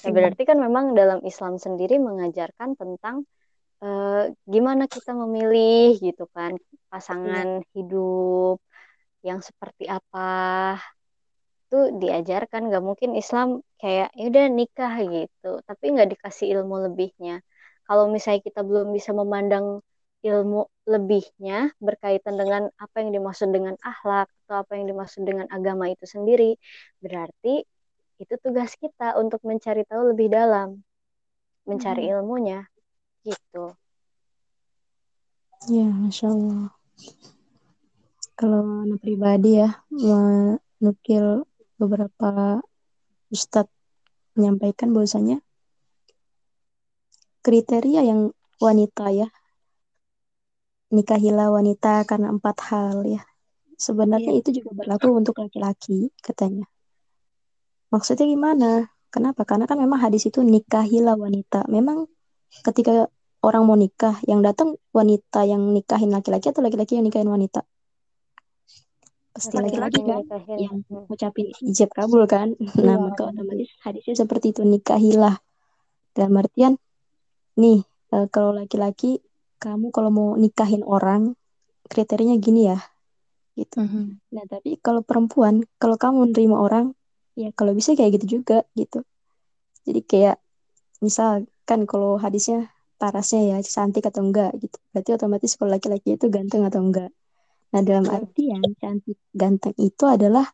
Nah, Iya. berarti kan memang dalam Islam sendiri mengajarkan tentang eh, gimana kita memilih gitu kan pasangan hidup yang seperti apa itu diajarkan nggak mungkin Islam kayak ya udah nikah gitu tapi nggak dikasih ilmu lebihnya kalau misalnya kita belum bisa memandang ilmu lebihnya berkaitan dengan apa yang dimaksud dengan akhlak atau apa yang dimaksud dengan agama itu sendiri berarti itu tugas kita untuk mencari tahu lebih dalam mencari Hmm. ilmunya gitu Ya, Masya Allah. Kalau anak pribadi ya, menukil beberapa ustadz menyampaikan bahwasanya kriteria yang wanita ya, nikahilah wanita karena empat hal ya. Sebenarnya Iya. itu juga berlaku untuk laki-laki katanya. Maksudnya gimana? Kenapa? Karena kan memang hadis itu nikahilah wanita. Memang ketika orang mau nikah, yang datang wanita yang nikahin laki-laki atau laki-laki yang nikahin wanita? Pasti laki-laki kan nikahin yang Hmm. ngucapin ijab kabul kan. Nah, Iya. maka otomatis hadisnya seperti itu nikahilah. Dalam artian nih eh, kalau laki-laki kamu kalau mau nikahin orang kriterianya gini ya gitu. Mhm. Nah, tapi kalau perempuan, kalau kamu nerima orang, ya kalau bisa kayak gitu juga gitu. Jadi kayak misal kan kalau hadisnya parasnya ya cantik atau enggak gitu. Berarti otomatis kalau laki-laki itu ganteng atau enggak. Nah, dalam Hmm. artian cantik ganteng itu adalah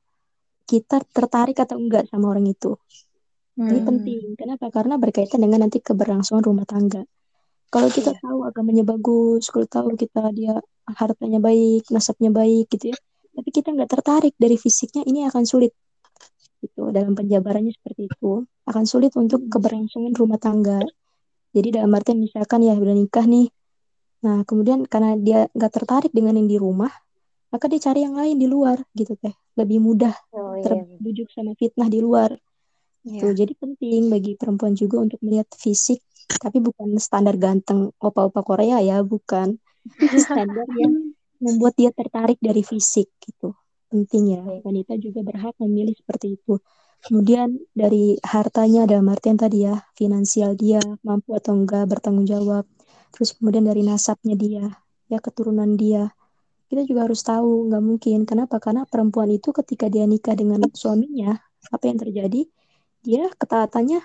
kita tertarik atau enggak sama orang itu. Ini Hmm. penting. Kenapa? Karena berkaitan dengan nanti keberlangsungan rumah tangga. Kalau kita Iya. tahu agamanya bagus, kalau tahu kita dia hartanya baik, nasabnya baik gitu ya, tapi kita nggak tertarik dari fisiknya, ini akan sulit. Gitu. Dalam penjabarannya seperti itu, akan sulit untuk keberlangsungan rumah tangga. Jadi dalam artian misalkan ya udah nikah nih, nah kemudian karena dia nggak tertarik dengan yang di rumah, maka dia cari yang lain di luar gitu teh, lebih mudah Oh iya. terbujuk sama fitnah di luar. Tuh, Iya. jadi penting bagi perempuan juga untuk melihat fisik, tapi bukan standar ganteng opa-opa Korea ya, bukan standar *laughs* yang membuat dia tertarik dari fisik gitu. Penting ya, wanita juga berhak memilih seperti itu. Kemudian dari hartanya dalam artian tadi ya, finansial dia mampu atau enggak bertanggung jawab. Terus kemudian dari nasabnya dia, ya keturunan dia. Kita juga harus tahu, nggak mungkin. Kenapa? Karena perempuan itu ketika dia nikah dengan suaminya, apa yang terjadi? Dia ketaatannya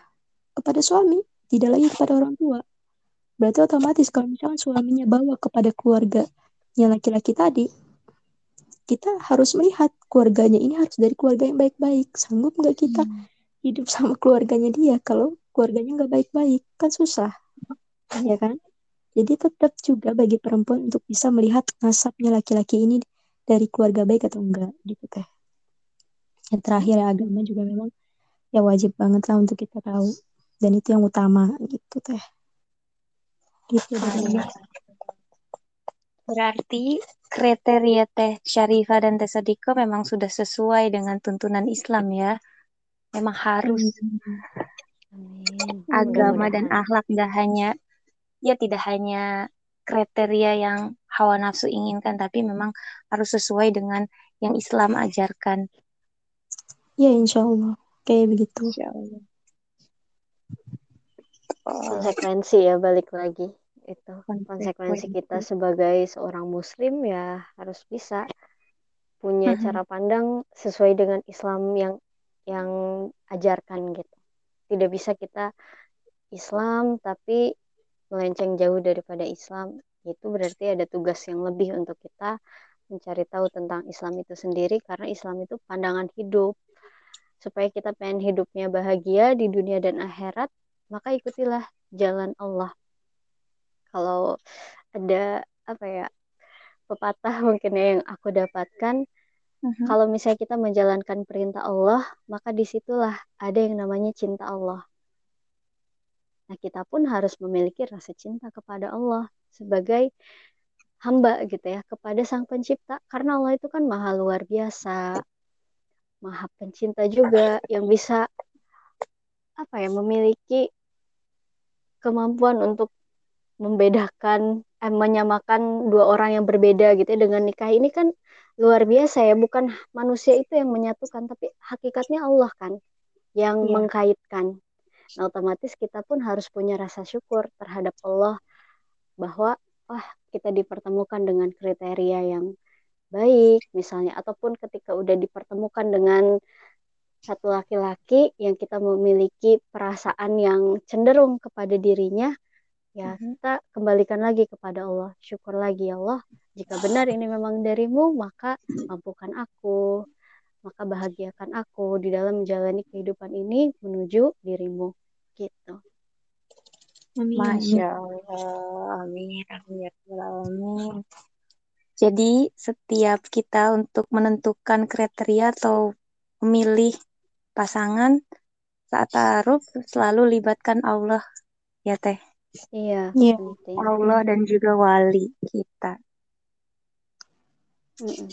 kepada suami, tidak lagi kepada orang tua. Berarti otomatis kalau misalnya suaminya bawa kepada keluarganya laki-laki tadi, kita harus melihat keluarganya ini harus dari keluarga yang baik-baik. Sanggup nggak kita Hmm. hidup sama keluarganya dia kalau keluarganya nggak baik-baik? Kan susah, ya kan? Jadi tetap juga bagi perempuan untuk bisa melihat nasabnya laki-laki ini dari keluarga baik atau enggak, gitu teh. Yang terakhir ya, agama juga memang ya wajib banget lah untuk kita tahu. Dan itu yang utama, gitu teh. Gitu. Berarti kriteria Teh Syarifah dan Teh Sadiko memang sudah sesuai dengan tuntunan Islam ya. Memang harus Hmm. Amin. agama dan akhlak nggak hanya ya tidak hanya kriteria yang hawa nafsu inginkan, tapi memang harus sesuai dengan yang Islam ajarkan. Ya insya Allah kayak begitu. Insya Allah. Konsekuensi ya balik lagi itu konsekuensi kita sebagai seorang muslim ya harus bisa punya cara pandang sesuai dengan Islam yang yang ajarkan gitu. Tidak bisa kita Islam tapi melenceng jauh daripada Islam. Itu berarti ada tugas yang lebih untuk kita mencari tahu tentang Islam itu sendiri karena Islam itu pandangan hidup. Supaya kita pengen hidupnya bahagia di dunia dan akhirat, maka ikutilah jalan Allah. Kalau ada apa ya pepatah *laughs* mungkin ya yang aku dapatkan Mhm. kalau misalnya kita menjalankan perintah Allah, maka di situlah ada yang namanya cinta Allah. Nah, kita pun harus memiliki rasa cinta kepada Allah sebagai hamba gitu ya, kepada Sang Pencipta. Karena Allah itu kan maha luar biasa, maha pencinta juga, yang bisa apa ya, memiliki kemampuan untuk membedakan, eh, menyamakan dua orang yang berbeda gitu ya dengan nikah ini kan luar biasa ya, bukan manusia itu yang menyatukan, tapi hakikatnya Allah kan yang Iya. mengkaitkan. Nah, otomatis kita pun harus punya rasa syukur terhadap Allah bahwa wah kita dipertemukan dengan kriteria yang baik misalnya ataupun ketika udah dipertemukan dengan satu laki-laki yang kita memiliki perasaan yang cenderung kepada dirinya, ya Mhm. kita kembalikan lagi kepada Allah. Syukur lagi ya Allah, jika benar ini memang darimu, maka mampukan aku, maka bahagiakan aku di dalam menjalani kehidupan ini menuju dirimu. Gitu. Amin. Masya Allah, amin, amin, ya Rabbal alamin. Jadi setiap kita untuk menentukan kriteria atau memilih pasangan saat taruh selalu libatkan Allah ya teh. Iya, penting. Allah dan juga wali kita. Mm-mm.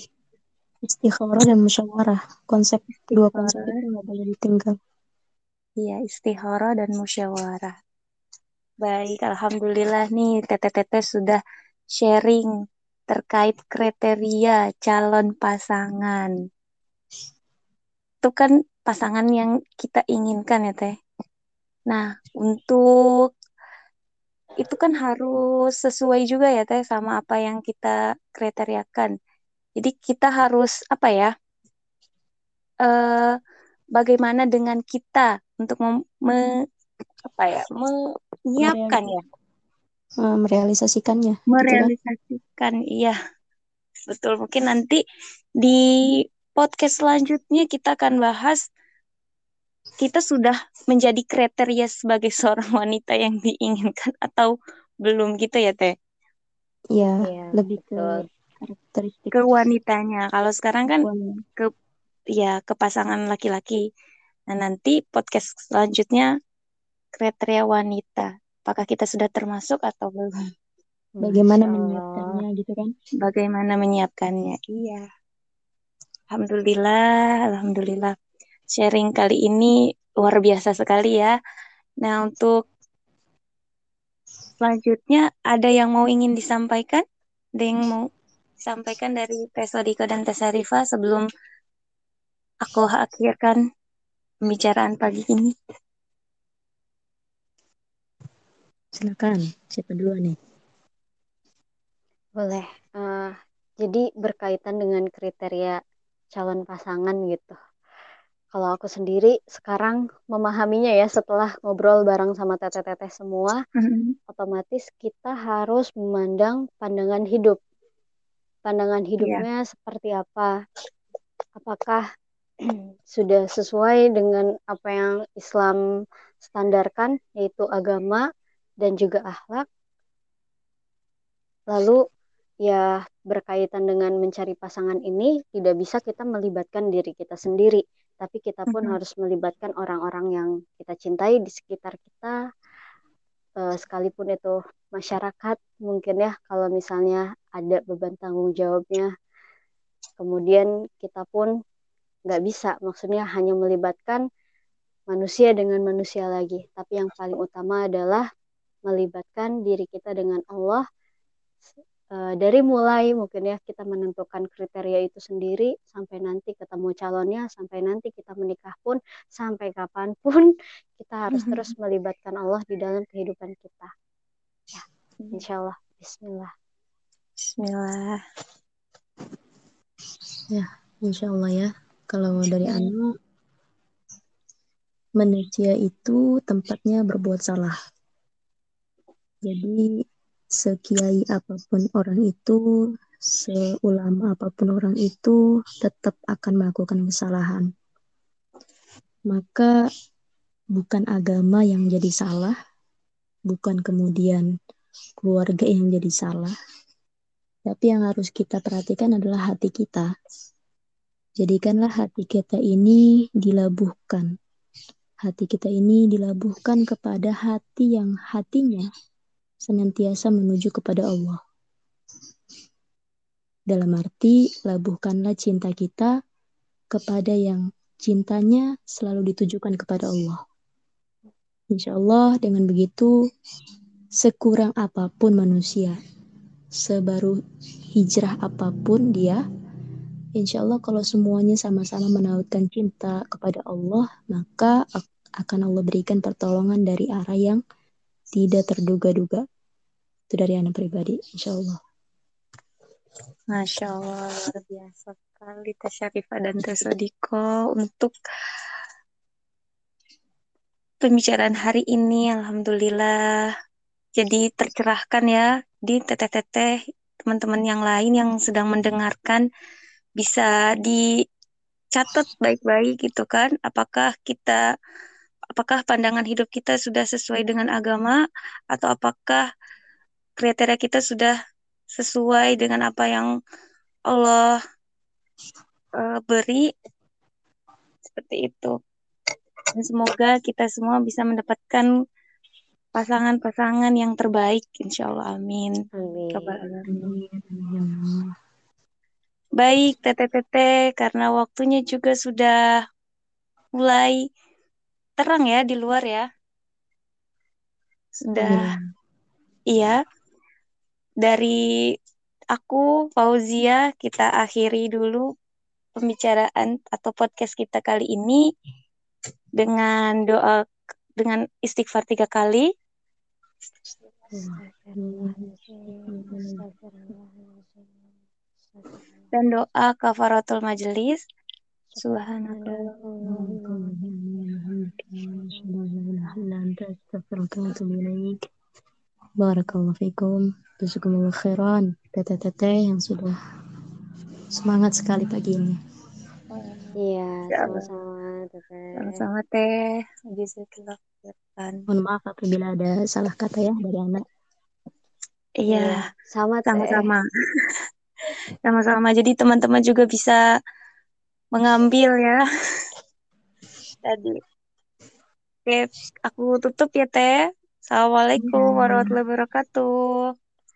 Istikharah dan musyawarah. Konsep dua konsep itu nggak boleh ditinggal. Iya, istihara dan musyawarah. Baik, alhamdulillah nih teteh-teteh sudah sharing terkait kriteria calon pasangan. Itu kan pasangan yang kita inginkan ya teh. Nah, untuk itu kan harus sesuai juga ya teh sama apa yang kita kriteriakan. Jadi kita harus apa ya? Eh, bagaimana dengan kita untuk me- apa ya? Menyiapkan ya, merealisasikannya, gitu kan? merealisasikan. Iya, betul. Mungkin nanti di podcast selanjutnya kita akan bahas kita sudah menjadi kriteria sebagai *laughs* seorang wanita yang diinginkan atau belum gitu ya teh? Iya, Iya, lebih ke karakteristik ke wanitanya. Kalau sekarang kan wanita. ke ya ke pasangan laki-laki. Nah, nanti podcast selanjutnya kriteria wanita. Apakah kita sudah termasuk atau belum? Bagaimana menyiapkannya gitu kan? Bagaimana menyiapkannya? Iya. Alhamdulillah, alhamdulillah. Sharing kali ini luar biasa sekali ya. Nah, untuk selanjutnya ada yang mau ingin disampaikan? Ada yang mau disampaikan dari Sodika dan Teh Sarifah sebelum aku akhirkan pembicaraan pagi ini? Silakan, siapa dulu nih? Boleh. Eh, jadi berkaitan dengan kriteria calon pasangan gitu. Kalau aku sendiri sekarang memahaminya ya setelah ngobrol bareng sama teteh-teteh semua, otomatis kita harus memandang pandangan hidup. Pandangan hidupnya seperti apa? Apakah *clears throat* sudah sesuai dengan apa yang Islam standarkan, yaitu agama dan juga akhlak? Lalu ya berkaitan dengan mencari pasangan ini tidak bisa kita melibatkan diri kita sendiri, tapi kita pun Mhm. harus melibatkan orang-orang yang kita cintai di sekitar kita, eh, sekalipun itu masyarakat mungkin ya kalau misalnya ada beban tanggung jawabnya. Kemudian kita pun nggak bisa, maksudnya hanya melibatkan manusia dengan manusia lagi, tapi yang paling utama adalah melibatkan diri kita dengan Allah Eh, dari mulai mungkin ya kita menentukan kriteria itu sendiri sampai nanti ketemu calonnya sampai nanti kita menikah pun sampai kapan pun *laughs* kita harus terus melibatkan Allah di dalam kehidupan kita ya insya Allah Bismillah Bismillah. Insya Allah ya. Kalau dari Anu, manusia itu tempatnya berbuat salah. Jadi sekiai apa pun orang itu, seulama apa pun orang itu, tetap akan melakukan kesalahan. Maka bukan agama yang jadi salah, bukan kemudian keluarga yang jadi salah, tapi yang harus kita perhatikan adalah hati kita. Jadikanlah hati kita ini dilabuhkan. Hati kita ini dilabuhkan kepada hati yang hatinya senantiasa menuju kepada Allah. Dalam arti, labuhkanlah cinta kita kepada yang cintanya selalu ditujukan kepada Allah. Insya Allah dengan begitu, sekurang apa pun manusia, sebaru hijrah apa pun dia, insya Allah kalau semuanya sama-sama menautkan cinta kepada Allah, maka akan Allah berikan pertolongan dari arah yang tidak terduga-duga. Itu dari anak pribadi, insya Allah. Masya Allah, luar biasa sekali Teh Syarifah dan Teh Sodiko untuk pembicaraan hari ini. Alhamdulillah. Jadi tercerahkan ya di teteh-teteh teman-teman yang lain yang sedang mendengarkan bisa dicatat baik-baik gitu kan. Apakah kita apakah pandangan hidup kita sudah sesuai dengan agama atau apakah kriteria kita sudah sesuai dengan apa yang Allah uh, beri seperti itu. Dan semoga kita semua bisa mendapatkan pasangan-pasangan yang terbaik, insya Allah. Amin. Amin. Baik, teteh-teteh, karena waktunya juga sudah mulai terang ya di luar ya. Sudah, iya. Dari aku, Fauzia, kita akhiri dulu pembicaraan atau podcast kita kali ini dengan doa dengan istighfar tiga kali. Dan doa kafaratul majelis. Subhanallah. Barakallahu fikum. Jazakumullah khairan. Teteh-teteh yang sudah semangat sekali pagi ini. Iya, sama-sama, Teteh. Sama-sama, Teh. Jazakallah khairan. Mohon maaf apabila ada salah kata ya dari anak. Iya, sama sama-sama. *laughs* Sama-sama. Jadi teman-teman juga bisa mengambil ya. *laughs* Tadi. Oke, aku tutup ya, Teh. Assalamualaikum warahmatullahi wabarakatuh.